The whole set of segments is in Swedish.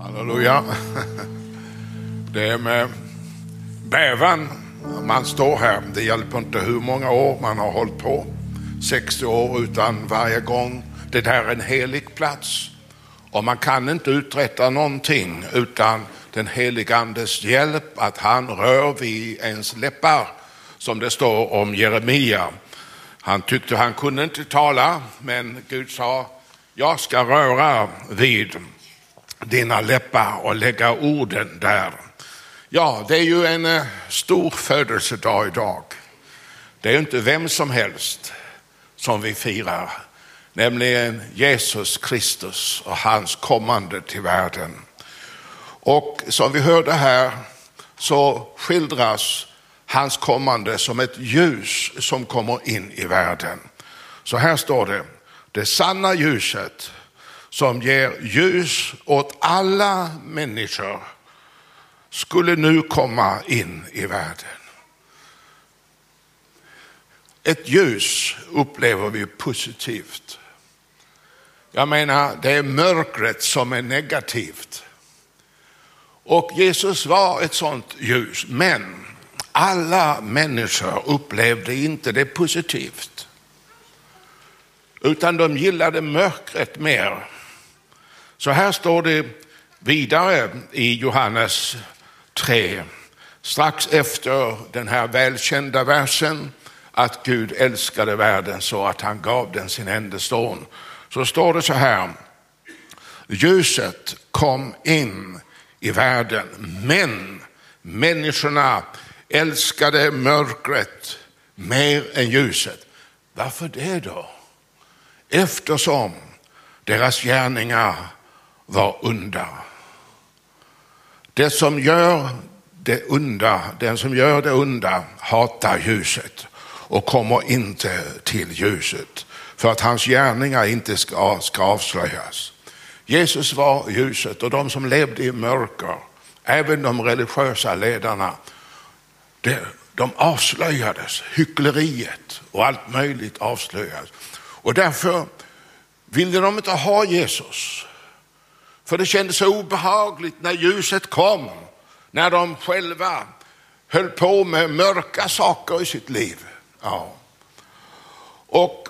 Halleluja. Det är med bävan man står här. Det hjälper inte hur många år man har hållit på. 60 år utan varje gång. Det här är en helig plats. Och man kan inte uträtta någonting utan den helige andes hjälp, att han rör vid ens läppar, som det står om Jeremia. Han tyckte han kunde inte tala, men Gud sa, jag ska röra vid dina läppar och lägga orden där. Ja, det är ju en eh, stor födelsedag idag. Det är inte vem som helst som vi firar, nämligen Jesus Kristus och hans kommande till världen. Och som vi hörde här så skildras hans kommande som ett ljus som kommer in i världen. Så här står det, det sanna ljuset som ger ljus åt alla människor skulle nu komma in i världen. Ett ljus upplever vi positivt. Jag menar, det är mörkret som är negativt. Och Jesus var ett sådant ljus, men alla människor upplevde inte det positivt. Utan de gillade mörkret mer. Så här står det vidare i Johannes 3, strax efter den här välkända versen att Gud älskade världen så att han gav den sin enda son. Så står det så här, ljuset kom in i världen, men människorna älskade mörkret mer än ljuset. Varför det då? Eftersom deras gärningar var onda. Det som gör det onda, den som gör det onda hatar ljuset och kommer inte till ljuset för att hans gärningar inte ska, ska avslöjas. Jesus var ljuset och de som levde i mörker, även de religiösa ledarna, det, de avslöjades. Hyckleriet och allt möjligt avslöjades. Och därför ville de inte ha Jesus. För det kändes så obehagligt när ljuset kom, när de själva höll på med mörka saker i sitt liv. Ja. Och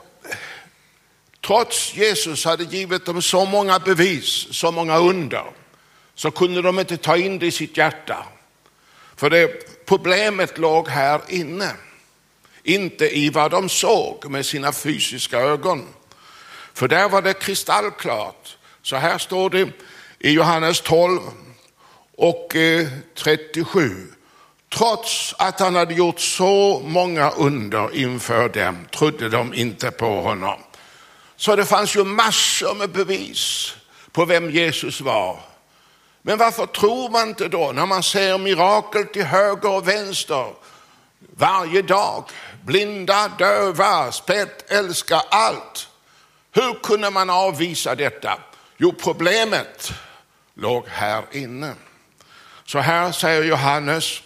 trots Jesus hade givit dem så många bevis, så många under, så kunde de inte ta in det i sitt hjärta. För det, problemet låg här inne, inte i vad de såg med sina fysiska ögon. För där var det kristallklart. Så här står det i Johannes 12 och eh, 37. Trots att han hade gjort så många under inför dem trodde de inte på honom. Så det fanns ju massor med bevis på vem Jesus var. Men varför tror man inte då när man ser mirakel till höger och vänster varje dag? Blinda, döva, spett, älskar allt. Hur kunde man avvisa detta? Jo, problemet låg här inne. Så här säger Johannes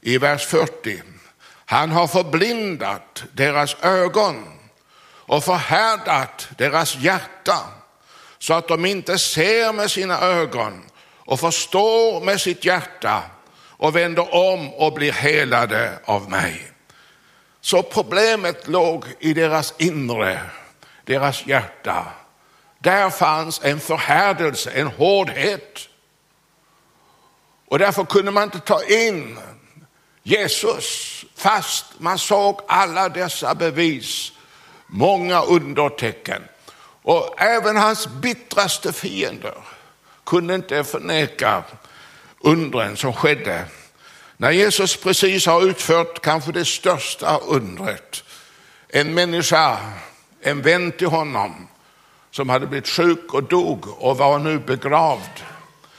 i vers 40. Han har förblindat deras ögon och förhärdat deras hjärta så att de inte ser med sina ögon och förstår med sitt hjärta och vänder om och blir helade av mig. Så problemet låg i deras inre, deras hjärta. Där fanns en förhärdelse, en hårdhet. Och därför kunde man inte ta in Jesus fast man såg alla dessa bevis, många undertecken. Och även hans bittraste fiender kunde inte förneka undren som skedde. När Jesus precis har utfört kanske det största undret. En människa, en vän till honom, som hade blivit sjuk och dog och var nu begravd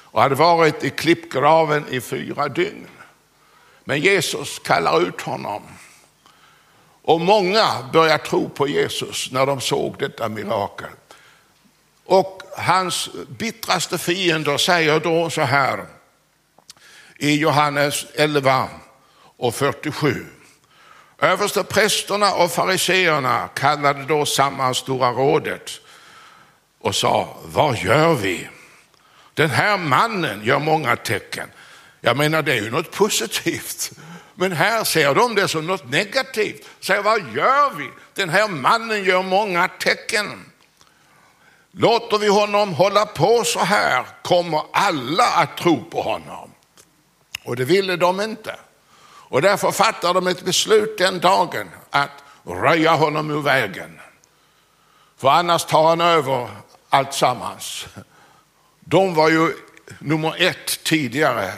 och hade varit i klippgraven i fyra dygn. Men Jesus kallar ut honom. Och många börjar tro på Jesus när de såg detta mirakel. Och hans bittraste fiender säger då så här i Johannes 11 och 47. Översteprästerna och fariseerna kallade då samman Stora rådet och sa, vad gör vi? Den här mannen gör många tecken. Jag menar det är ju något positivt. Men här ser de det som något negativt. Säger vad gör vi? Den här mannen gör många tecken. Låter vi honom hålla på så här kommer alla att tro på honom. Och det ville de inte. Och därför fattade de ett beslut den dagen att röja honom ur vägen. För annars tar han över allt sammans. De var ju nummer ett tidigare,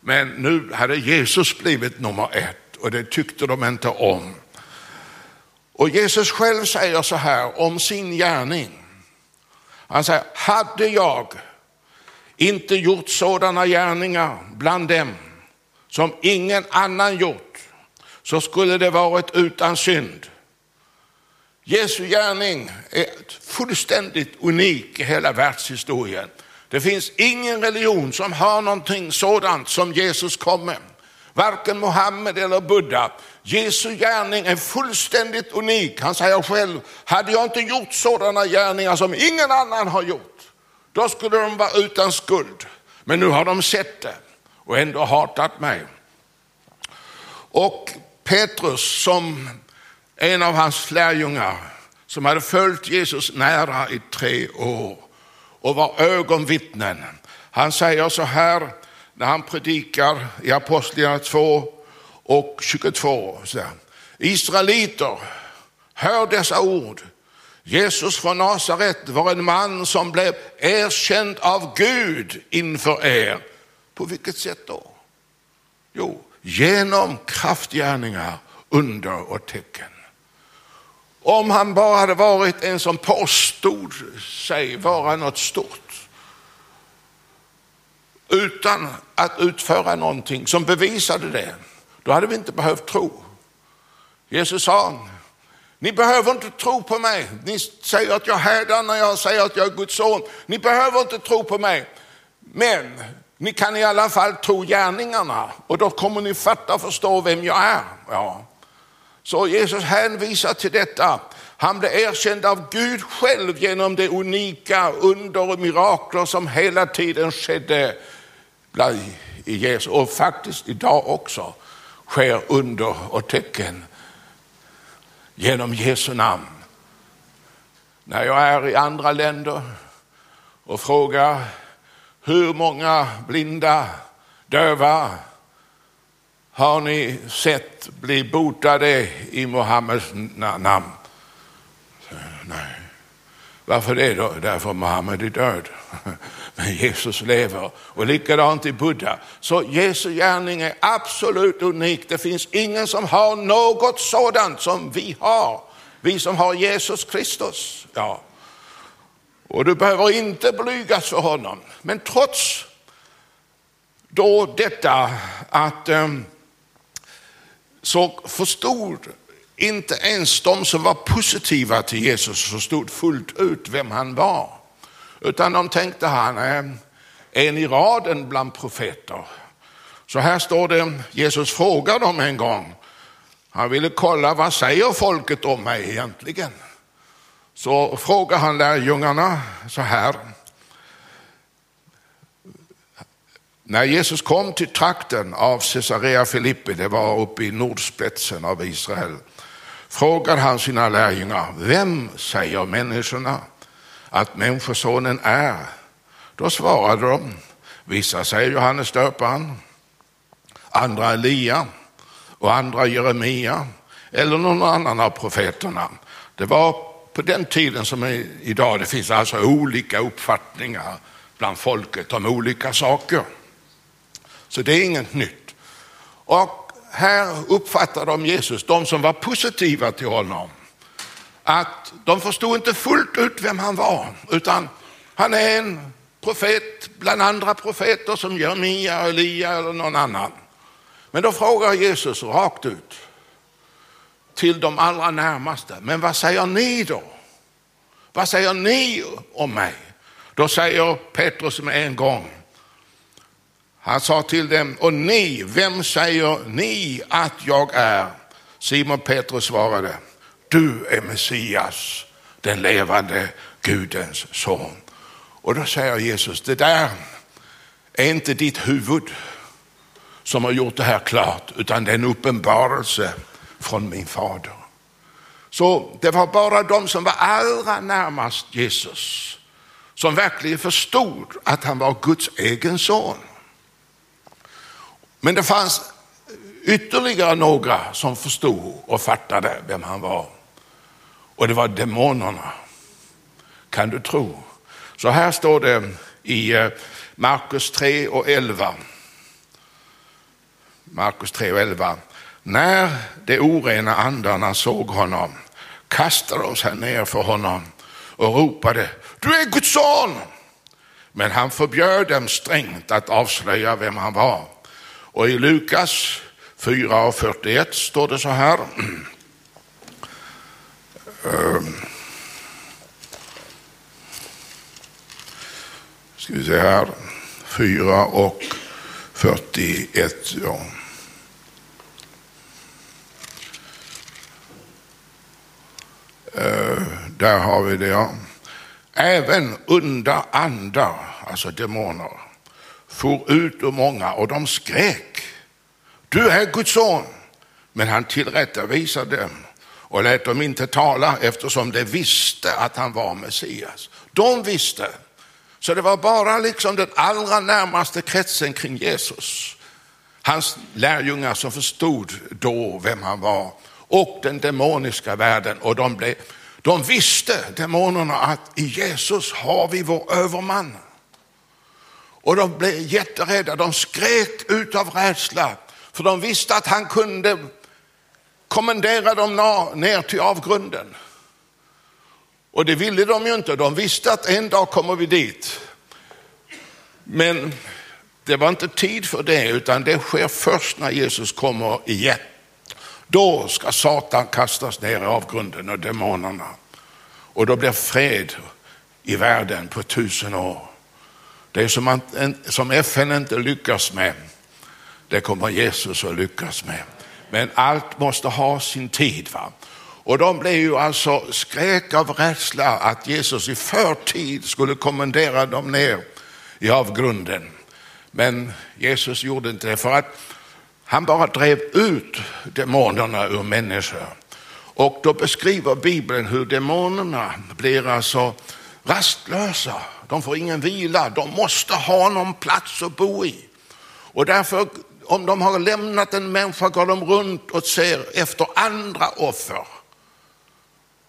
men nu hade Jesus blivit nummer ett och det tyckte de inte om. Och Jesus själv säger så här om sin gärning. Han säger, hade jag inte gjort sådana gärningar bland dem som ingen annan gjort så skulle det varit utan synd. Jesu gärning är fullständigt unik i hela världshistorien. Det finns ingen religion som har någonting sådant som Jesus kom med. Varken Mohammed eller Buddha. Jesu gärning är fullständigt unik. Han säger själv, hade jag inte gjort sådana gärningar som ingen annan har gjort, då skulle de vara utan skuld. Men nu har de sett det och ändå hatat mig. Och Petrus som en av hans lärjungar som hade följt Jesus nära i tre år och var ögonvittnen. Han säger så här när han predikar i Apostlagärningarna 2 och 22. Så Israeliter, hör dessa ord. Jesus från Nasaret var en man som blev erkänd av Gud inför er. På vilket sätt då? Jo, genom kraftgärningar, under och tecken. Om han bara hade varit en som påstod sig vara något stort utan att utföra någonting som bevisade det, då hade vi inte behövt tro. Jesus sa, ni behöver inte tro på mig. Ni säger att jag härdar när jag säger att jag är Guds son. Ni behöver inte tro på mig. Men ni kan i alla fall tro gärningarna och då kommer ni fatta och förstå vem jag är. Ja. Så Jesus hänvisar till detta. Han blev erkänd av Gud själv genom det unika under och mirakler som hela tiden skedde i Jesus. Och faktiskt idag också sker under och tecken genom Jesu namn. När jag är i andra länder och frågar hur många blinda, döva har ni sett bli botade i Muhammeds namn? Nej. Varför det då? Därför Muhammed är död. Men Jesus lever. Och likadant i Buddha. Så Jesu gärning är absolut unik. Det finns ingen som har något sådant som vi har. Vi som har Jesus Kristus. Ja. Och du behöver inte blygas för honom. Men trots då detta att um, så förstod inte ens de som var positiva till Jesus förstod fullt ut vem han var. Utan de tänkte han eh, är en i raden bland profeter. Så här står det, Jesus frågar dem en gång. Han ville kolla vad säger folket om mig egentligen. Så frågar han lärjungarna så här. När Jesus kom till trakten av Caesarea Filippi, det var uppe i nordspetsen av Israel, frågade han sina lärjungar, vem säger människorna att Människosonen är? Då svarade de, vissa säger Johannes döparen, andra Elia och andra Jeremia eller någon annan av profeterna. Det var på den tiden som idag, det finns alltså olika uppfattningar bland folket om olika saker. Så det är inget nytt. Och här uppfattar de Jesus, de som var positiva till honom, att de förstod inte fullt ut vem han var, utan han är en profet bland andra profeter som Jeremia, Elia eller någon annan. Men då frågar Jesus rakt ut till de allra närmaste, men vad säger ni då? Vad säger ni om mig? Då säger Petrus med en gång, han sa till dem, och ni, vem säger ni att jag är? Simon Petrus svarade, du är Messias, den levande Gudens son. Och då säger Jesus, det där är inte ditt huvud som har gjort det här klart, utan det är en uppenbarelse från min fader. Så det var bara de som var allra närmast Jesus som verkligen förstod att han var Guds egen son. Men det fanns ytterligare några som förstod och fattade vem han var. Och det var demonerna. Kan du tro? Så här står det i eh, Markus 3 och 11. Markus 3 och 11. När de orena andarna såg honom kastade de sig ner för honom och ropade, du är Guds son! Men han förbjöd dem strängt att avslöja vem han var. Och i Lukas 4 och 41 står det så här. Ehm. Ska vi se här. 4 och 41. Ja. Ehm, där har vi det. Ja. Även onda andar, alltså demoner, for ut ur många och de skrek. Du är Guds son. Men han tillrättavisade dem och lät dem inte tala eftersom de visste att han var Messias. De visste. Så det var bara liksom den allra närmaste kretsen kring Jesus. Hans lärjungar som förstod då vem han var och den demoniska världen och de blev de visste, demonerna, att i Jesus har vi vår överman. Och de blev jätterädda, de skrek ut av rädsla, för de visste att han kunde kommendera dem ner till avgrunden. Och det ville de ju inte, de visste att en dag kommer vi dit. Men det var inte tid för det, utan det sker först när Jesus kommer igen. Då ska Satan kastas ner i avgrunden och demonerna. Och då blir fred i världen på tusen år. Det som, man, som FN inte lyckas med, det kommer Jesus att lyckas med. Men allt måste ha sin tid. Va? Och de blev ju alltså skräck av rädsla att Jesus i förtid skulle kommendera dem ner i avgrunden. Men Jesus gjorde inte det för att han bara drev ut demonerna ur människor. Och då beskriver Bibeln hur demonerna blir alltså rastlösa. De får ingen vila, de måste ha någon plats att bo i. Och därför, om de har lämnat en människa, går de runt och ser efter andra offer.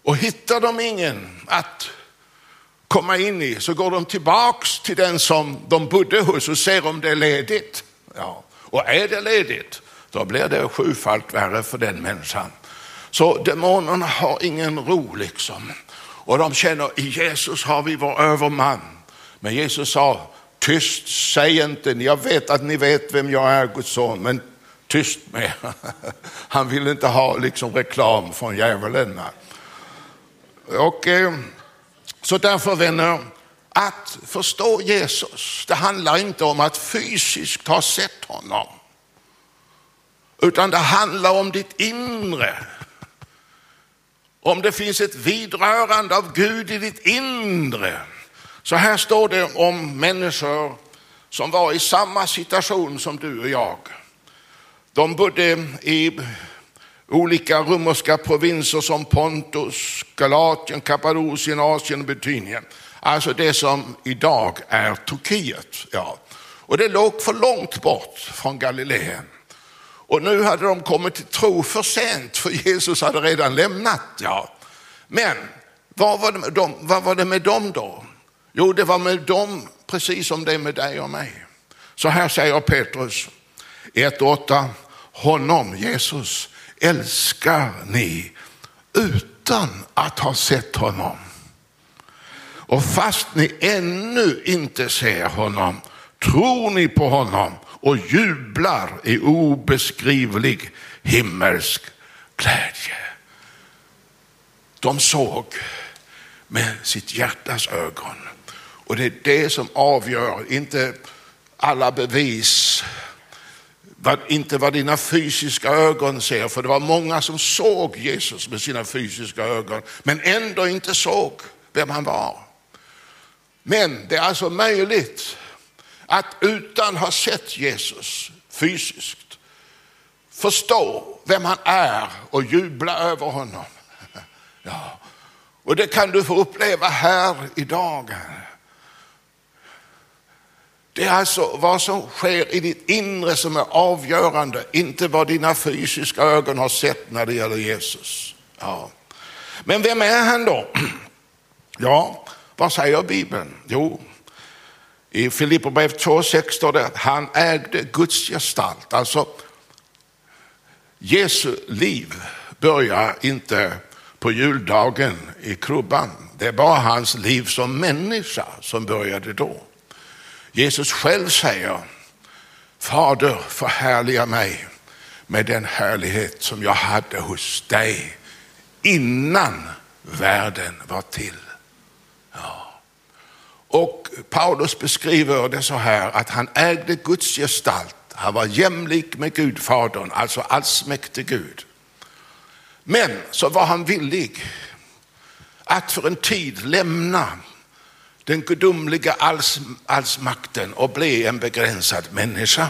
Och hittar de ingen att komma in i så går de tillbaks till den som de bodde hos och ser om det är ledigt. Ja. Och är det ledigt, då blir det sjufalt värre för den människan. Så demonerna har ingen ro liksom. Och de känner, i Jesus har vi vår överman. Men Jesus sa, tyst, säg inte, jag vet att ni vet vem jag är, Guds son, men tyst med. Han vill inte ha liksom reklam från djävulen. Och, eh, så därför vänner, att förstå Jesus, det handlar inte om att fysiskt ha sett honom. Utan det handlar om ditt inre. Om det finns ett vidrörande av Gud i ditt inre. Så här står det om människor som var i samma situation som du och jag. De bodde i olika romerska provinser som Pontus, Galatien, Kappadokien, Asien och Betynien. Alltså det som idag är Turkiet. Ja. Och det låg för långt bort från Galileen. Och nu hade de kommit till tro för sent, för Jesus hade redan lämnat. Ja. Men vad var, det med dem, vad var det med dem då? Jo, det var med dem precis som det är med dig och mig. Så här säger Petrus 1.8, honom, Jesus, älskar ni utan att ha sett honom. Och fast ni ännu inte ser honom tror ni på honom och jublar i obeskrivlig himmelsk glädje. De såg med sitt hjärtas ögon. Och det är det som avgör, inte alla bevis, inte vad dina fysiska ögon ser, för det var många som såg Jesus med sina fysiska ögon, men ändå inte såg vem han var. Men det är alltså möjligt att utan att ha sett Jesus fysiskt förstå vem han är och jubla över honom. Ja. Och det kan du få uppleva här idag. Det är alltså vad som sker i ditt inre som är avgörande, inte vad dina fysiska ögon har sett när det gäller Jesus. Ja. Men vem är han då? Ja, vad säger Bibeln? Jo, i Filipperbrev 2.6 står det att han ägde Guds gestalt. Alltså, Jesu liv börjar inte på juldagen i krubban. Det var hans liv som människa som började då. Jesus själv säger, Fader förhärliga mig med den härlighet som jag hade hos dig innan världen var till. Ja. Och Paulus beskriver det så här att han ägde Guds gestalt. Han var jämlik med Gudfadern, alltså allsmäktig Gud. Men så var han villig att för en tid lämna den gudomliga alls, allsmakten och bli en begränsad människa.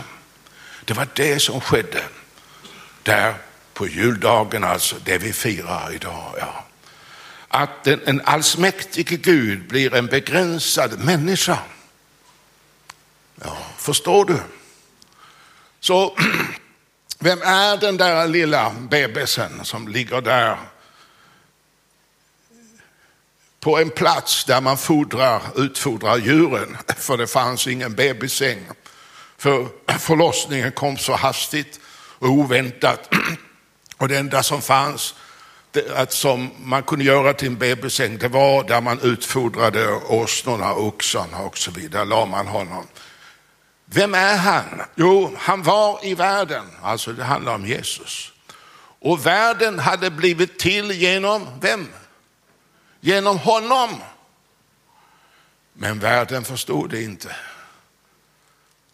Det var det som skedde där på juldagen, alltså det vi firar idag. Ja. Att en, en allsmäktige Gud blir en begränsad människa. Ja, förstår du? Så vem är den där lilla bebisen som ligger där på en plats där man fodrar, utfodrar djuren, för det fanns ingen bebissäng. För förlossningen kom så hastigt och oväntat. Och det enda som fanns, det, att som man kunde göra till en bebissäng, det var där man utfodrade åsnorna, oxarna och så vidare. Där la man honom. Vem är han? Jo, han var i världen, alltså det handlar om Jesus. Och världen hade blivit till genom vem? Genom honom. Men världen förstod det inte.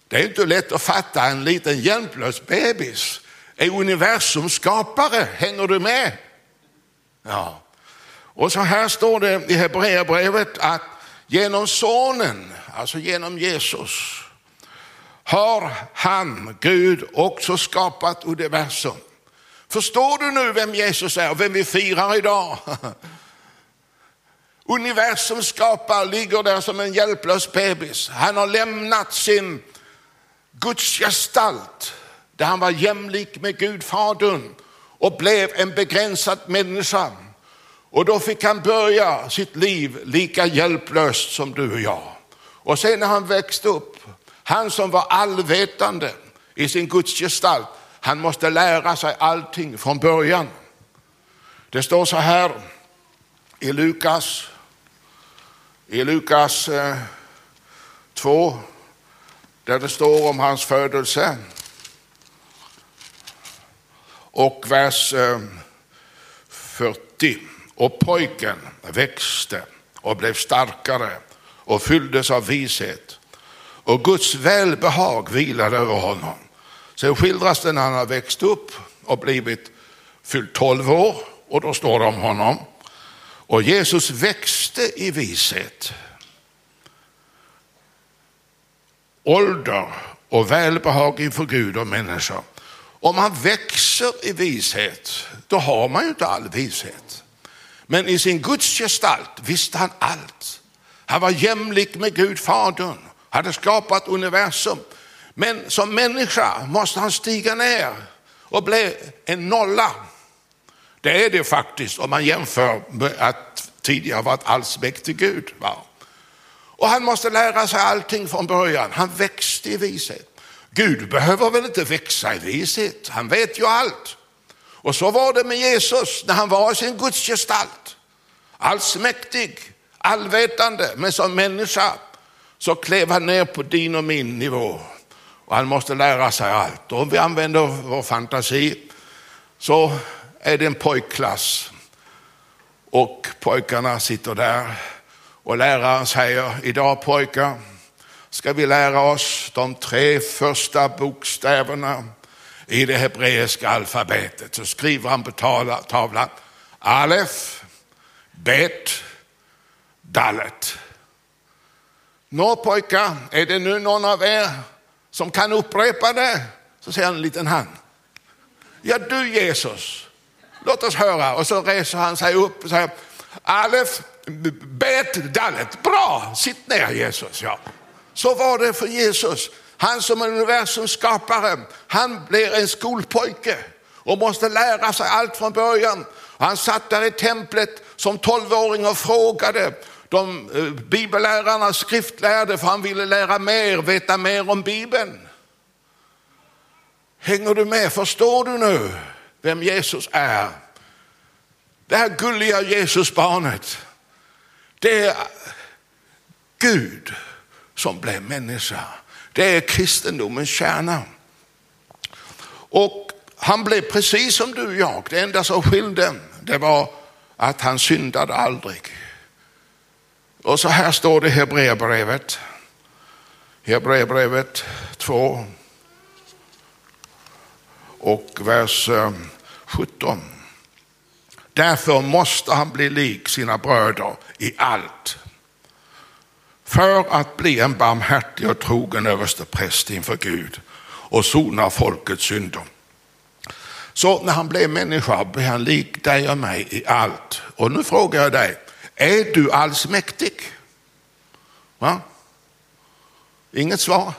Det är inte lätt att fatta en liten hjälplös bebis är universums skapare. Hänger du med? Ja. Och så här står det i Hebreerbrevet att genom sonen, alltså genom Jesus, har han, Gud, också skapat universum. Förstår du nu vem Jesus är och vem vi firar idag? Universum skapare ligger där som en hjälplös bebis. Han har lämnat sin Guds gestalt där han var jämlik med Gud, Fadern och blev en begränsad människa. Och då fick han börja sitt liv lika hjälplöst som du och jag. Och sen när han växte upp, han som var allvetande i sin gudsgestalt, han måste lära sig allting från början. Det står så här i Lukas, i Lukas eh, 2, där det står om hans födelse. Och vers eh, 40. Och pojken växte och blev starkare och fylldes av vishet. Och Guds välbehag vilade över honom. Sen skildras det när han har växt upp och blivit fyllt 12 år och då står det om honom. Och Jesus växte i vishet, ålder och välbehag inför Gud och människor. Om man växer i vishet, då har man ju inte all vishet. Men i sin Guds gestalt visste han allt. Han var jämlik med Gud Fadern, hade skapat universum. Men som människa måste han stiga ner och bli en nolla. Det är det faktiskt om man jämför med att tidigare varit allsmäktig Gud. Va? Och han måste lära sig allting från början. Han växte i vishet. Gud behöver väl inte växa i vishet, han vet ju allt. Och så var det med Jesus när han var i sin gudsgestalt. Allsmäktig, allvetande, men som människa så klev han ner på din och min nivå. Och han måste lära sig allt. Och om vi använder vår fantasi så är det en pojkklass. Och pojkarna sitter där och läraren säger, idag pojkar, ska vi lära oss de tre första bokstäverna i det hebreiska alfabetet. Så skriver han på tavlan Alef, Bet, Dalet. Nå pojkar, är det nu någon av er som kan upprepa det? Så säger han en liten hand. Ja du Jesus, låt oss höra. Och så reser han sig upp och säger Alef, bet, dalet. Bra, sitt ner Jesus. Ja. Så var det för Jesus. Han som är universums skapare, han blir en skolpojke och måste lära sig allt från början. Han satt där i templet som tolvåring och frågade de eh, bibellärarna, skriftlärde, för han ville lära mer, veta mer om Bibeln. Hänger du med? Förstår du nu vem Jesus är? Det här gulliga Jesusbarnet, det är Gud som blev människa. Det är kristendomens kärna. Och han blev precis som du och jag. Det enda som skilde det var att han syndade aldrig. Och så här står det i Hebreerbrevet. Hebreerbrevet 2 och vers eh, 17. Därför måste han bli lik sina bröder i allt. För att bli en barmhärtig och trogen överstepräst inför Gud och sona folkets synder. Så när han blev människa blev han lik dig och mig i allt. Och nu frågar jag dig, är du allsmäktig? Va? Inget svar?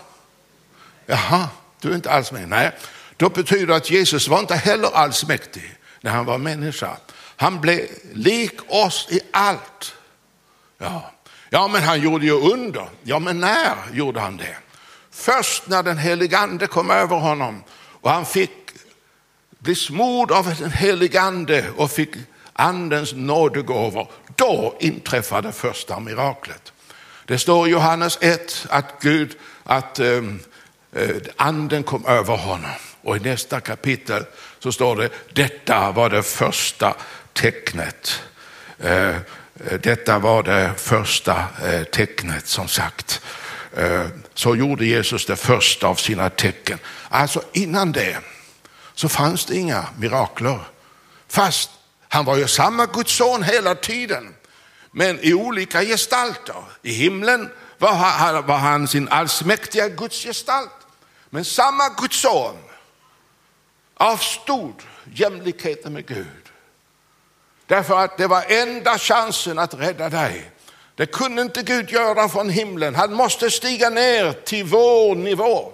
Jaha, du är inte allsmäktig. Nej, då betyder det att Jesus var inte heller allsmäktig när han var människa. Han blev lik oss i allt. Ja ja, men han gjorde ju under. Ja, men när gjorde han det? Först när den helige ande kom över honom och han fick bli smord av den helige ande och fick andens nådegåvor. Då inträffade första miraklet. Det står i Johannes 1 att Gud, att ehm, eh, anden kom över honom. Och i nästa kapitel så står det, detta var det första tecknet. Eh, Eh, detta var det första eh, tecknet som sagt. Eh, så gjorde Jesus det första av sina tecken. Alltså innan det så fanns det inga mirakler. Fast han var ju samma Guds son hela tiden. Men i olika gestalter. I himlen var han, var han sin allsmäktiga Guds gestalt, Men samma Guds son avstod jämlikheten med Gud Därför att det var enda chansen att rädda dig. Det kunde inte Gud göra från himlen. Han måste stiga ner till vår nivå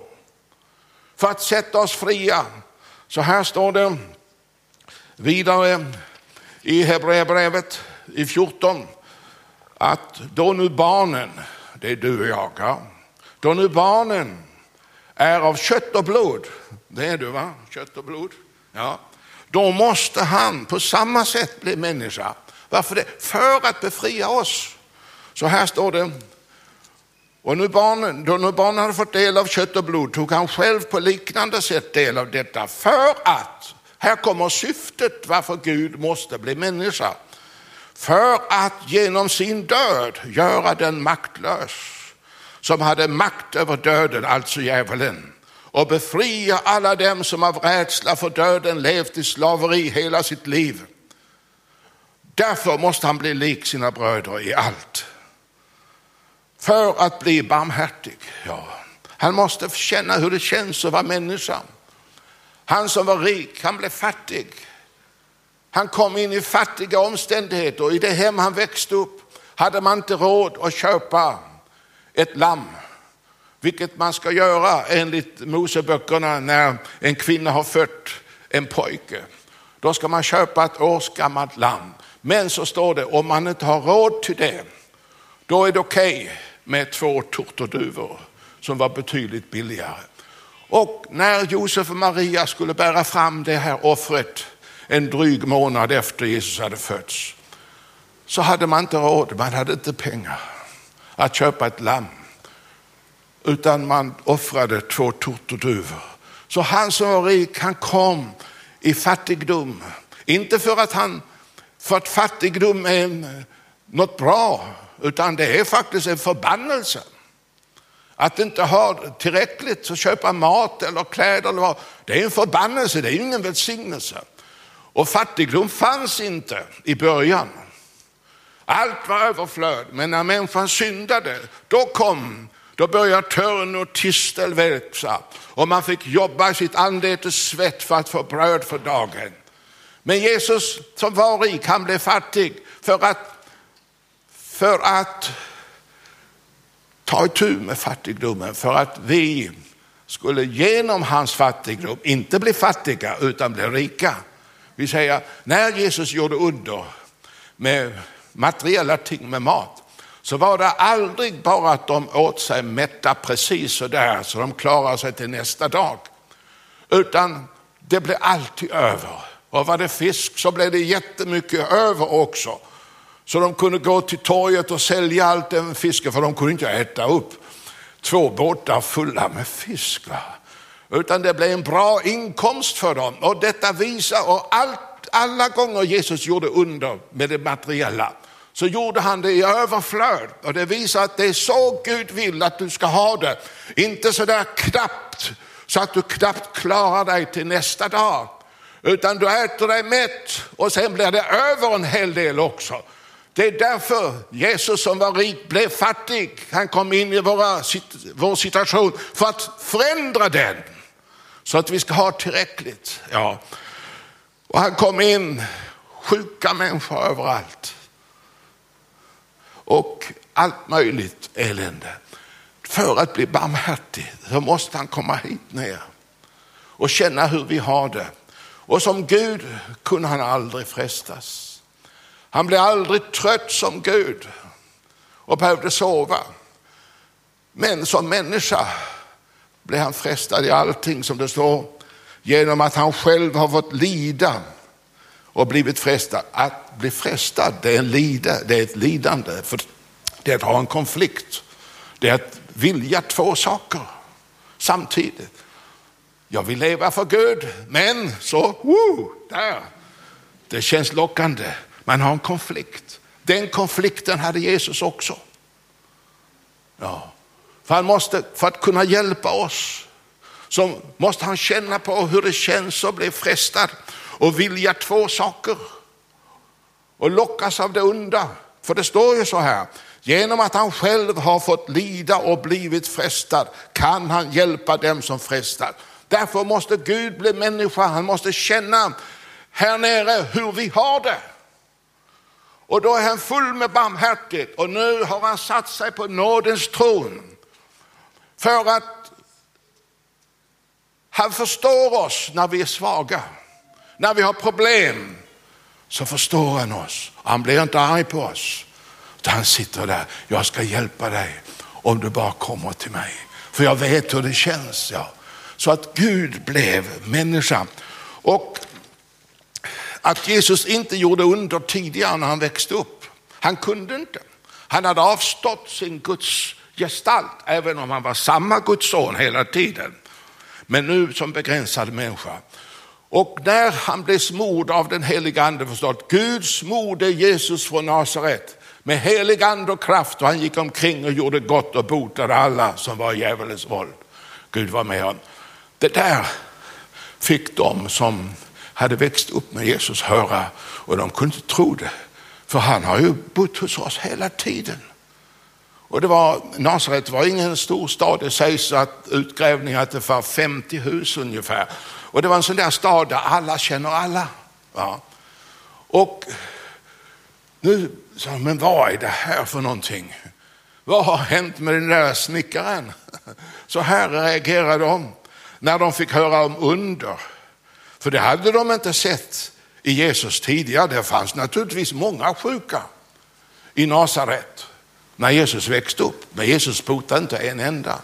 för att sätta oss fria. Så här står det vidare i Hebreerbrevet i 14 att då nu barnen, det är du och jag, ja, då nu barnen är av kött och blod, det är du va, kött och blod, ja, då måste han på samma sätt bli människa. Varför det? För att befria oss. Så här står det. Och nu barnen, då nu barnen hade fått del av kött och blod tog han själv på liknande sätt del av detta. För att, här kommer syftet varför Gud måste bli människa. För att genom sin död göra den maktlös som hade makt över döden, alltså djävulen och befria alla dem som av rädsla för döden levt i slaveri hela sitt liv. Därför måste han bli lik sina bröder i allt. För att bli barmhärtig. Ja. Han måste känna hur det känns att vara människa. Han som var rik, han blev fattig. Han kom in i fattiga omständigheter och i det hem han växte upp hade man inte råd att köpa ett lamm vilket man ska göra enligt Moseböckerna när en kvinna har fött en pojke. Då ska man köpa ett årsgammalt lamm. Men så står det, om man inte har råd till det, då är det okej okay med två turturduvor som var betydligt billigare. Och när Josef och Maria skulle bära fram det här offret en dryg månad efter Jesus hade fötts, så hade man inte råd, man hade inte pengar att köpa ett lamm utan man offrade två turturduvor. Så han som var rik, han kom i fattigdom. Inte för att, han, för att fattigdom är något bra, utan det är faktiskt en förbannelse. Att inte ha tillräckligt att köpa mat eller kläder, eller vad, det är en förbannelse, det är ingen välsignelse. Och fattigdom fanns inte i början. Allt var överflöd, men när människan syndade, då kom, då började törn och tistel växa och man fick jobba i sitt anletes svett för att få bröd för dagen. Men Jesus som var rik, han blev fattig för att, för att ta itu med fattigdomen, för att vi skulle genom hans fattigdom inte bli fattiga utan bli rika. Vi säger, när Jesus gjorde under med materiella ting med mat, så var det aldrig bara att de åt sig mätta precis så där så de klarade sig till nästa dag. Utan det blev alltid över. Och var det fisk så blev det jättemycket över också. Så de kunde gå till torget och sälja allt den fisken för de kunde inte äta upp två båtar fulla med fisk. Va? Utan det blev en bra inkomst för dem. Och detta visar, och allt, alla gånger Jesus gjorde under med det materiella, så gjorde han det i överflöd. Och det visar att det är så Gud vill att du ska ha det. Inte så där knappt, så att du knappt klarar dig till nästa dag. Utan du äter dig mätt och sen blir det över en hel del också. Det är därför Jesus som var rik blev fattig. Han kom in i våra, vår situation för att förändra den. Så att vi ska ha tillräckligt. Ja. Och han kom in, sjuka människor överallt. Och allt möjligt elände. För att bli barmhärtig så måste han komma hit ner och känna hur vi har det. Och som Gud kunde han aldrig frestas. Han blev aldrig trött som Gud och behövde sova. Men som människa blev han frestad i allting som det står, genom att han själv har fått lida och blivit frestad. Att bli frestad, det är, en lida, det är ett lidande, för det är att ha en konflikt. Det är att vilja två saker samtidigt. Jag vill leva för Gud, men så, woo, där, det känns lockande. Man har en konflikt. Den konflikten hade Jesus också. Ja. För, han måste, för att kunna hjälpa oss så måste han känna på hur det känns att bli frestad och vilja två saker och lockas av det onda. För det står ju så här, genom att han själv har fått lida och blivit frestad kan han hjälpa dem som frestar. Därför måste Gud bli människa, han måste känna här nere hur vi har det. Och då är han full med barmhärtighet och nu har han satt sig på nådens tron. För att han förstår oss när vi är svaga. När vi har problem så förstår han oss. Han blir inte arg på oss. Utan han sitter där, jag ska hjälpa dig om du bara kommer till mig. För jag vet hur det känns. Ja. Så att Gud blev människa. Och att Jesus inte gjorde under tidigare när han växte upp. Han kunde inte. Han hade avstått sin Guds gestalt, även om han var samma Guds son hela tiden. Men nu som begränsad människa. Och när han blev smord av den heliga ande, förstått, Gud smorde Jesus från Nasaret med helig ande och kraft och han gick omkring och gjorde gott och botade alla som var i djävulens våld. Gud var med honom. Det där fick de som hade växt upp med Jesus höra och de kunde inte tro det. För han har ju bott hos oss hela tiden. Och det var, Nasaret var ingen stor stad, det sägs att utgrävningar att det var 50 hus ungefär. Och det var en sån där stad där alla känner alla. Ja. Och nu sa men vad är det här för någonting? Vad har hänt med den där snickaren? Så här reagerade de när de fick höra om under. För det hade de inte sett i Jesus tidigare. Det fanns naturligtvis många sjuka i Nasaret när Jesus växte upp. Men Jesus botade inte en enda.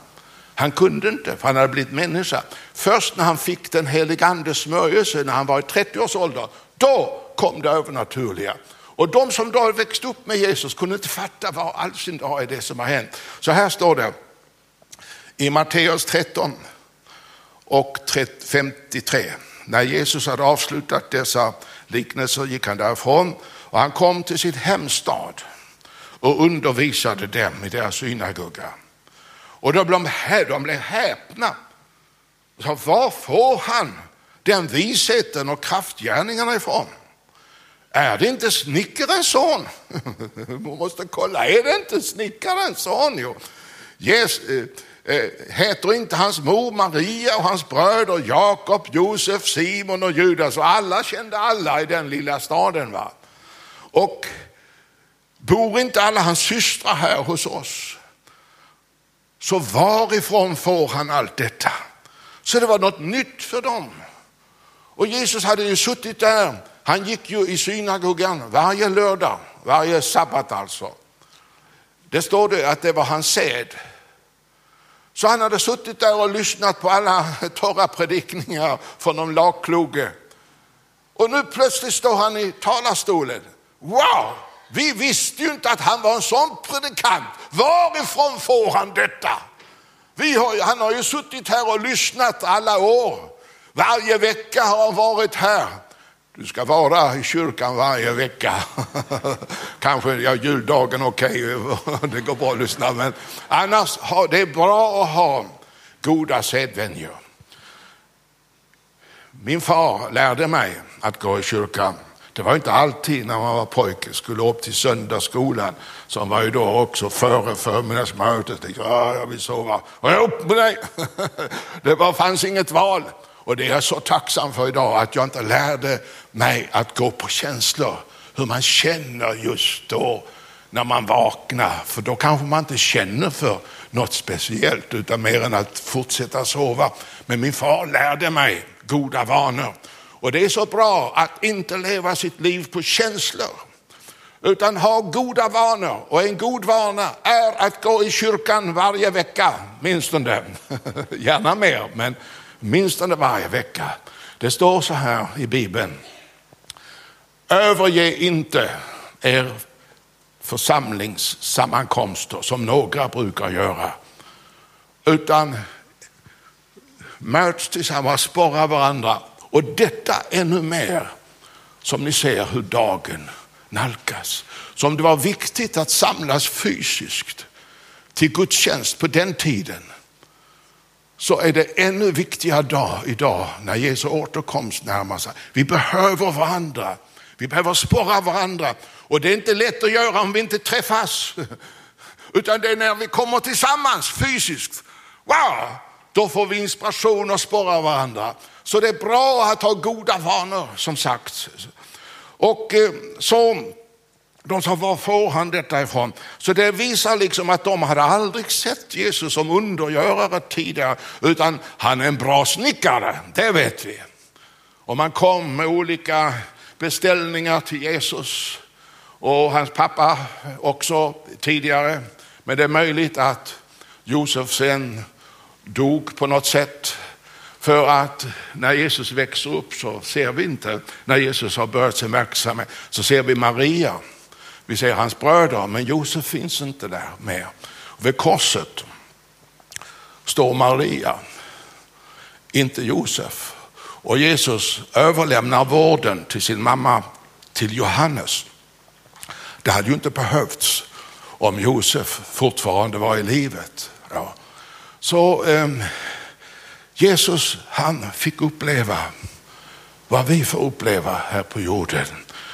Han kunde inte, för han hade blivit människa. Först när han fick den helige andes smörjelse, när han var i 30 års ålder, då kom det övernaturliga. Och de som då växte upp med Jesus kunde inte fatta vad all sin dag är det som har hänt. Så här står det i Matteus 13 och 53. När Jesus hade avslutat dessa liknelser gick han därifrån och han kom till sin hemstad och undervisade dem i deras synagoga. Och då blev de, de blev häpna. Så var får han den visheten och kraftgärningarna ifrån? är det inte snickarens son? Man måste kolla, är det inte snickarens son? Jo. Yes, eh, eh, heter inte hans mor Maria och hans bröder Jakob, Josef, Simon och Judas och alla kände alla i den lilla staden. Va? Och bor inte alla hans systrar här hos oss? Så varifrån får han allt detta? Så det var något nytt för dem. Och Jesus hade ju suttit där. Han gick ju i synagogan varje lördag, varje sabbat alltså. Det står det att det var hans sed. Så han hade suttit där och lyssnat på alla torra predikningar från de lagkloge. Och nu plötsligt står han i talarstolen. Wow, vi visste ju inte att han var en sån predikant. Varifrån får han detta? Har, han har ju suttit här och lyssnat alla år. Varje vecka har han varit här. Du ska vara i kyrkan varje vecka. Kanske ja, juldagen, okej, okay, det går bra att lyssna. Men annars har det är bra att ha goda sedvänjor. Min far lärde mig att gå i kyrkan. Det var inte alltid när man var pojke, skulle upp till söndagsskolan som var ju då också före förmiddagsmötet. Ja, jag vill sova. Och jag upp med dig! Det var, fanns inget val. Och det är jag så tacksam för idag, att jag inte lärde mig att gå på känslor. Hur man känner just då när man vaknar. För då kanske man inte känner för något speciellt, utan mer än att fortsätta sova. Men min far lärde mig goda vanor. Och det är så bra att inte leva sitt liv på känslor, utan ha goda vanor. Och en god vana är att gå i kyrkan varje vecka, minst den. Gärna mer, men minst varje vecka. Det står så här i Bibeln. Överge inte er församlingssammankomster som några brukar göra, utan möts tillsammans, sporra varandra och detta ännu mer som ni ser hur dagen nalkas. Som det var viktigt att samlas fysiskt till gudstjänst på den tiden så är det ännu viktigare dag idag när Jesu återkomst närmar sig. Vi behöver varandra. Vi behöver sporra varandra och det är inte lätt att göra om vi inte träffas. Utan det är när vi kommer tillsammans fysiskt. Wow, då får vi inspiration och sporrar varandra. Så det är bra att ha goda vanor som sagt. Och eh, så de sa, var får han detta ifrån? Så det visar liksom att de hade aldrig sett Jesus som undergörare tidigare, utan han är en bra snickare, det vet vi. Och man kom med olika beställningar till Jesus och hans pappa också tidigare. Men det är möjligt att Josef sen dog på något sätt. För att när Jesus växer upp så ser vi inte, när Jesus har börjat sin verksamhet, så ser vi Maria. Vi ser hans bröder, men Josef finns inte där mer. Vid korset står Maria, inte Josef. Och Jesus överlämnar vården till sin mamma, till Johannes. Det hade ju inte behövts om Josef fortfarande var i livet. Ja. Så eh, Jesus han fick uppleva vad vi får uppleva här på jorden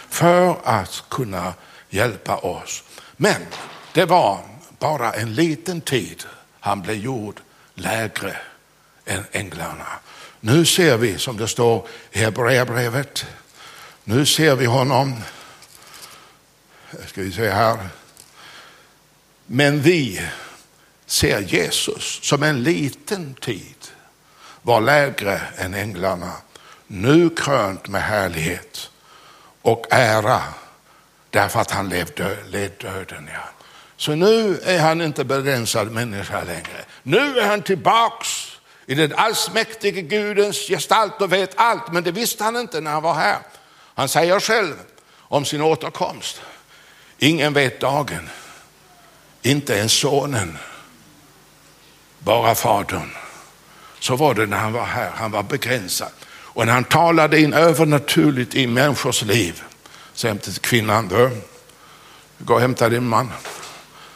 för att kunna hjälpa oss. Men det var bara en liten tid han blev gjord lägre än änglarna. Nu ser vi, som det står i Hebreerbrevet, nu ser vi honom, ska vi se här, men vi ser Jesus som en liten tid var lägre än änglarna, nu krönt med härlighet och ära därför att han levde, led döden. Ja. Så nu är han inte begränsad människa längre. Nu är han tillbaks i den allsmäktige Gudens gestalt och vet allt, men det visste han inte när han var här. Han säger själv om sin återkomst. Ingen vet dagen, inte ens sonen, bara fadern. Så var det när han var här, han var begränsad. Och när han talade in övernaturligt i människors liv, så hämtade till kvinnan, du, gå och hämta din man.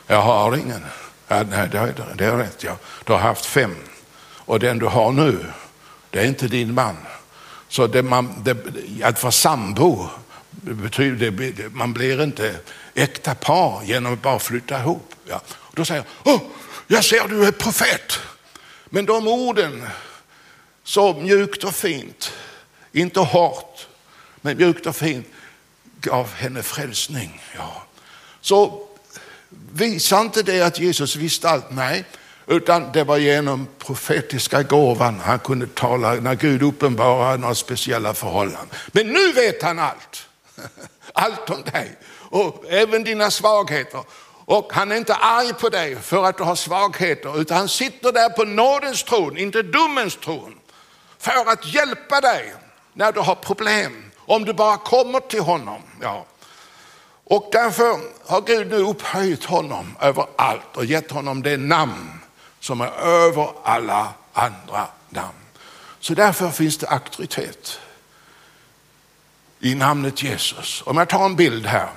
Jag har ingen. Ja, nej, det, är, det är rätt, ja. du har haft fem och den du har nu, det är inte din man. Så det man, det, att vara sambo Det betyder, man blir inte äkta par genom att bara flytta ihop. Ja. Och då säger jag, oh, jag ser du är profet. Men de orden, så mjukt och fint, inte hårt, men mjukt och fint, gav henne frälsning. Ja. Så visar inte det att Jesus visste allt? Nej, utan det var genom profetiska gåvan han kunde tala när Gud uppenbarade några speciella förhållanden. Men nu vet han allt. Allt om dig och även dina svagheter. Och han är inte arg på dig för att du har svagheter, utan han sitter där på nådens tron, inte domens tron, för att hjälpa dig när du har problem, om du bara kommer till honom. Ja. Och därför har Gud nu upphöjt honom över allt och gett honom det namn som är över alla andra namn. Så därför finns det auktoritet i namnet Jesus. Om jag tar en bild här.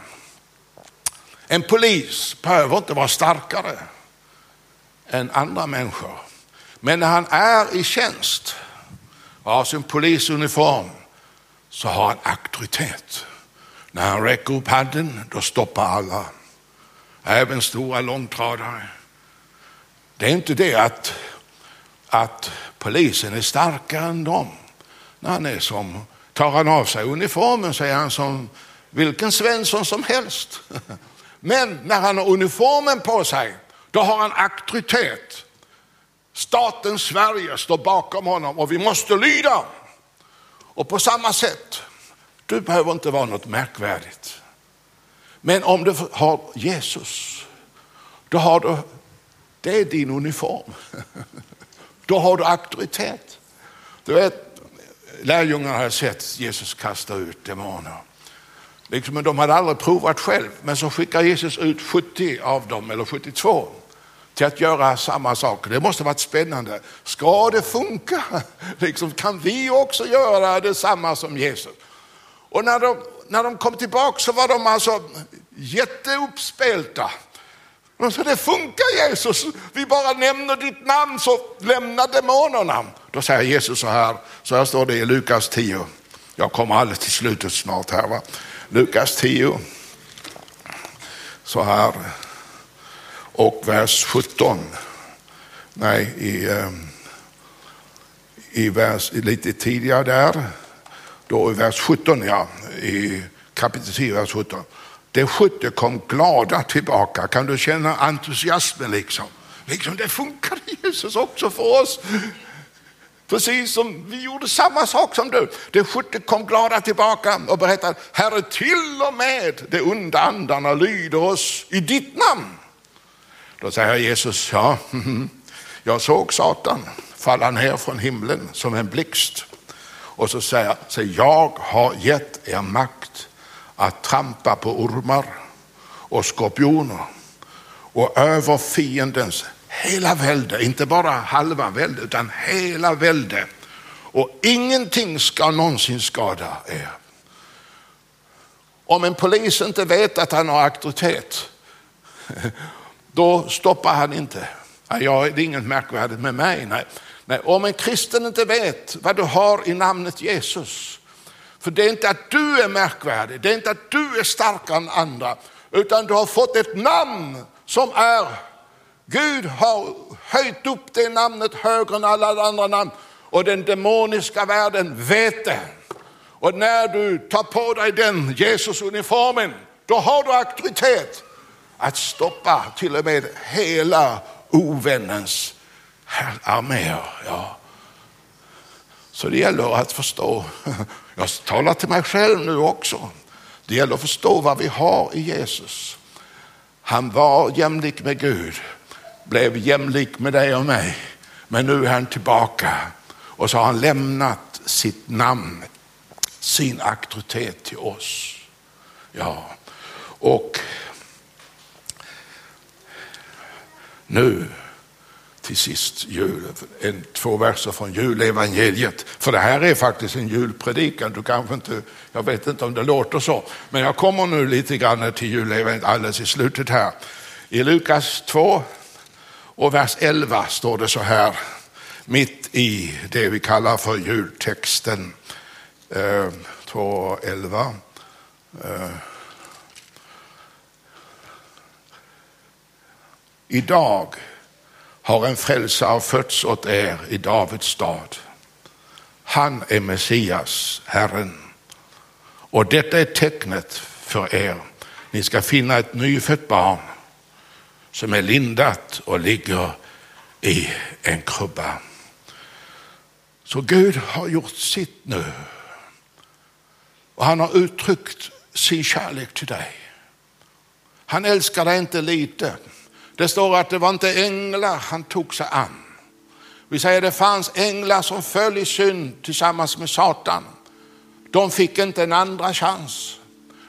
En polis behöver inte vara starkare än andra människor. Men när han är i tjänst och har sin polisuniform så har han auktoritet. När han räcker upp handen då stoppar alla, även stora långtradare. Det är inte det att, att polisen är starkare än dem. När han är som, tar han av sig uniformen så är han som vilken Svensson som helst. Men när han har uniformen på sig, då har han auktoritet. Staten Sverige står bakom honom och vi måste lyda. Och på samma sätt, du behöver inte vara något märkvärdigt. Men om du har Jesus, då har du, det är din uniform. Då har du auktoritet. Du vet, lärjungarna har sett Jesus kasta ut demoner. Liksom, de hade aldrig provat själv. Men så skickar Jesus ut 70 av dem, eller 72, till att göra samma sak. Det måste varit spännande. Ska det funka? Liksom, kan vi också göra detsamma som Jesus? Och när de, när de kom tillbaka så var de alltså jätteuppspelta. De sa, det funkar Jesus, vi bara nämner ditt namn så lämnar demonerna. Då säger Jesus så här, så här står det i Lukas 10. Jag kommer alldeles till slutet snart här. Va? Lukas 10. Så här. Och vers 17. Nej, i, ehm, i vers, lite tidigare där. Då i vers 17, ja. I kapitel 10, vers 17. De 70 kom glada tillbaka. Kan du känna entusiasmen liksom? Liksom det funkar Jesus också för oss. Precis som vi gjorde samma sak som du. De 70 kom glada tillbaka och berättade, Herre till och med de onda andarna lyder oss i ditt namn. Då säger Jesus, ja, jag såg Satan falla ner från himlen som en blixt. Och så säger han, jag har gett er makt att trampa på ormar och skorpioner och över fiendens hela välde, inte bara halva välde utan hela välde. Och ingenting ska någonsin skada er. Om en polis inte vet att han har auktoritet, då stoppar han inte. Ja, det är inget märkvärdigt med mig. Nej. Nej. Om en kristen inte vet vad du har i namnet Jesus, för det är inte att du är märkvärdig, det är inte att du är starkare än andra, utan du har fått ett namn som är Gud har höjt upp det namnet högre än alla andra namn och den demoniska världen vet det. Och när du tar på dig den Jesusuniformen då har du auktoritet att stoppa till och med hela ovännens arméer. Ja. Så det gäller att förstå, jag talar till mig själv nu också, det gäller att förstå vad vi har i Jesus. Han var jämlik med Gud blev jämlik med dig och mig. Men nu är han tillbaka och så har han lämnat sitt namn, sin auktoritet till oss. Ja, och nu till sist jul, en, två verser från julevangeliet. För det här är faktiskt en julpredikan. Du kanske inte, jag vet inte om det låter så, men jag kommer nu lite grann till julevangeliet alldeles i slutet här. I Lukas 2, och vers 11 står det så här, mitt i det vi kallar för jultexten. Eh, 2.11. Eh. idag har en frälsare fötts åt er i Davids stad. Han är Messias, Herren. Och detta är tecknet för er. Ni ska finna ett nyfött barn som är lindat och ligger i en krubba. Så Gud har gjort sitt nu. Och han har uttryckt sin kärlek till dig. Han älskar dig inte lite. Det står att det var inte änglar han tog sig an. Vi säger att det fanns änglar som föll i synd tillsammans med Satan. De fick inte en andra chans.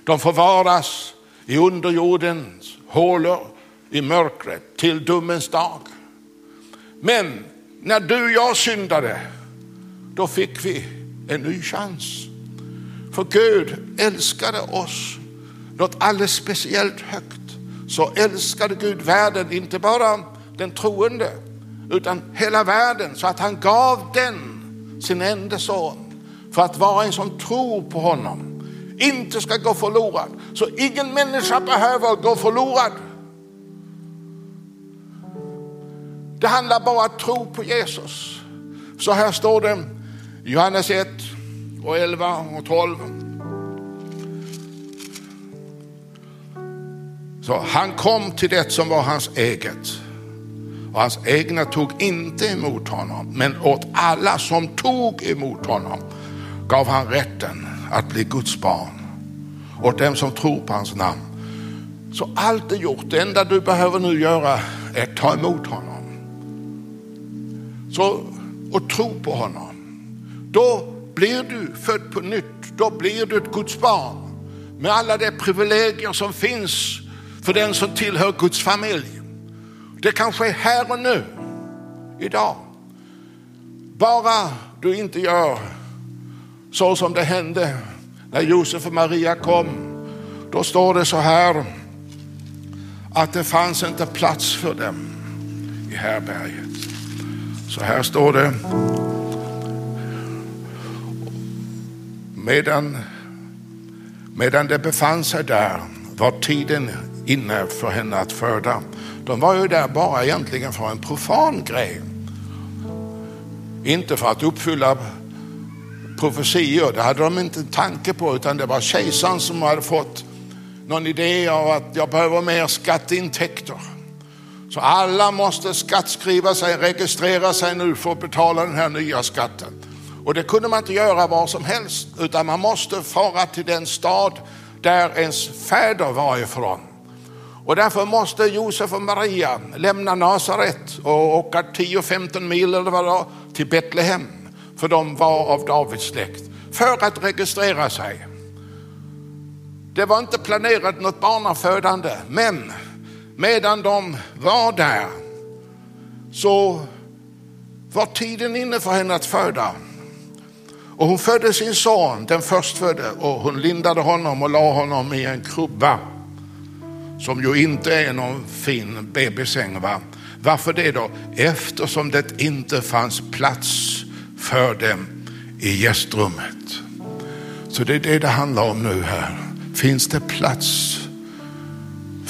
De förvaras i underjordens hålor i mörkret till domens dag. Men när du och jag syndade, då fick vi en ny chans. För Gud älskade oss något alldeles speciellt högt. Så älskade Gud världen, inte bara den troende, utan hela världen så att han gav den sin enda son för att vara en som tror på honom inte ska gå förlorad. Så ingen människa behöver gå förlorad. Det handlar bara om att tro på Jesus. Så här står det Johannes 1 och 11 och 12. Så han kom till det som var hans eget och hans egna tog inte emot honom. Men åt alla som tog emot honom gav han rätten att bli Guds barn. Åt dem som tror på hans namn. Så allt är gjort. Det enda du behöver nu göra är att ta emot honom. Så, och tro på honom. Då blir du född på nytt. Då blir du ett Guds barn. Med alla de privilegier som finns för den som tillhör Guds familj. Det kan ske här och nu, idag. Bara du inte gör så som det hände när Josef och Maria kom. Då står det så här att det fanns inte plats för dem i härberget. Så här står det. Medan, medan det befann sig där var tiden inne för henne att föda. De var ju där bara egentligen för en profan grej. Inte för att uppfylla profetior, det hade de inte en tanke på, utan det var kejsaren som hade fått någon idé av att jag behöver mer skatteintäkter. Så alla måste skattskriva sig, registrera sig nu för att betala den här nya skatten. Och det kunde man inte göra var som helst, utan man måste fara till den stad där ens fäder var ifrån. Och därför måste Josef och Maria lämna Nasaret och åka 10-15 mil eller vad det var, till Betlehem. För de var av Davids släkt. För att registrera sig. Det var inte planerat något barnafödande, men medan de var där så var tiden inne för henne att föda. Och hon födde sin son, den förstfödde, och hon lindade honom och la honom i en krubba som ju inte är någon fin bebissäng. Va? Varför det då? Eftersom det inte fanns plats för dem i gästrummet. Så det är det det handlar om nu här. Finns det plats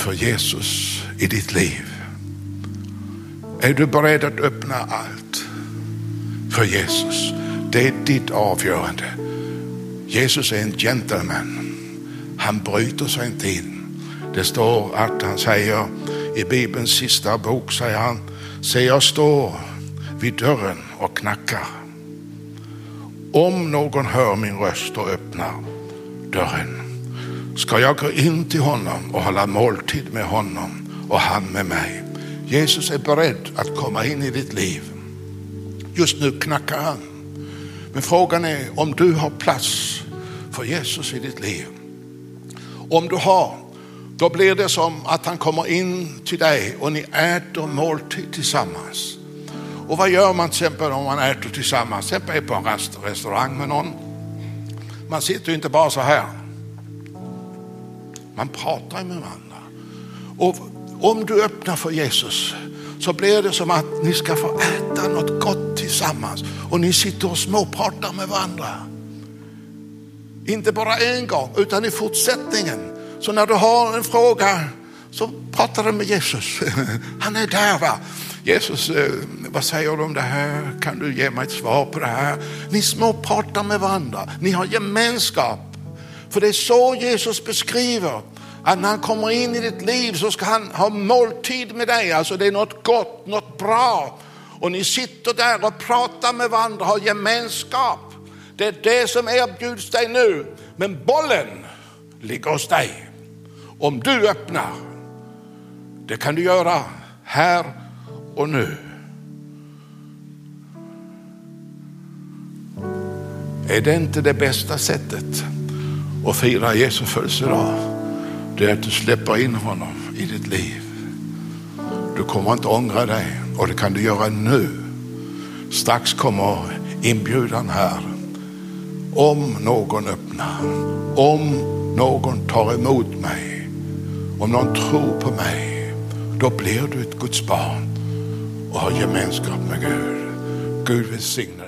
för Jesus i ditt liv? Är du beredd att öppna allt för Jesus? Det är ditt avgörande. Jesus är en gentleman. Han bryter sig inte in. Det står att han säger i Bibelns sista bok, säger han, se jag står vid dörren och knackar. Om någon hör min röst och öppnar dörren ska jag gå in till honom och hålla måltid med honom och han med mig. Jesus är beredd att komma in i ditt liv. Just nu knackar han. Men frågan är om du har plats för Jesus i ditt liv. Om du har, då blir det som att han kommer in till dig och ni äter måltid tillsammans. Och vad gör man till exempel om man äter tillsammans, till exempel på en restaurang med någon? Man sitter ju inte bara så här. Man pratar med varandra. Och om du öppnar för Jesus så blir det som att ni ska få äta något gott tillsammans och ni sitter och småpratar med varandra. Inte bara en gång, utan i fortsättningen. Så när du har en fråga så pratar du med Jesus. Han är där. va. Jesus, eh, vad säger du om det här? Kan du ge mig ett svar på det här? Ni småpratar med varandra. Ni har gemenskap. För det är så Jesus beskriver att när han kommer in i ditt liv så ska han ha måltid med dig. Alltså det är något gott, något bra. Och ni sitter där och pratar med varandra, har gemenskap. Det är det som erbjuds dig nu. Men bollen ligger hos dig. Om du öppnar, det kan du göra här och nu. Är det inte det bästa sättet och fira Jesu födelsedag? Det är att du släpper in honom i ditt liv. Du kommer inte ångra dig och det kan du göra nu. Strax kommer inbjudan här. Om någon öppnar, om någon tar emot mig, om någon tror på mig, då blir du ett Guds barn och har gemenskap med Gud. Gud välsigne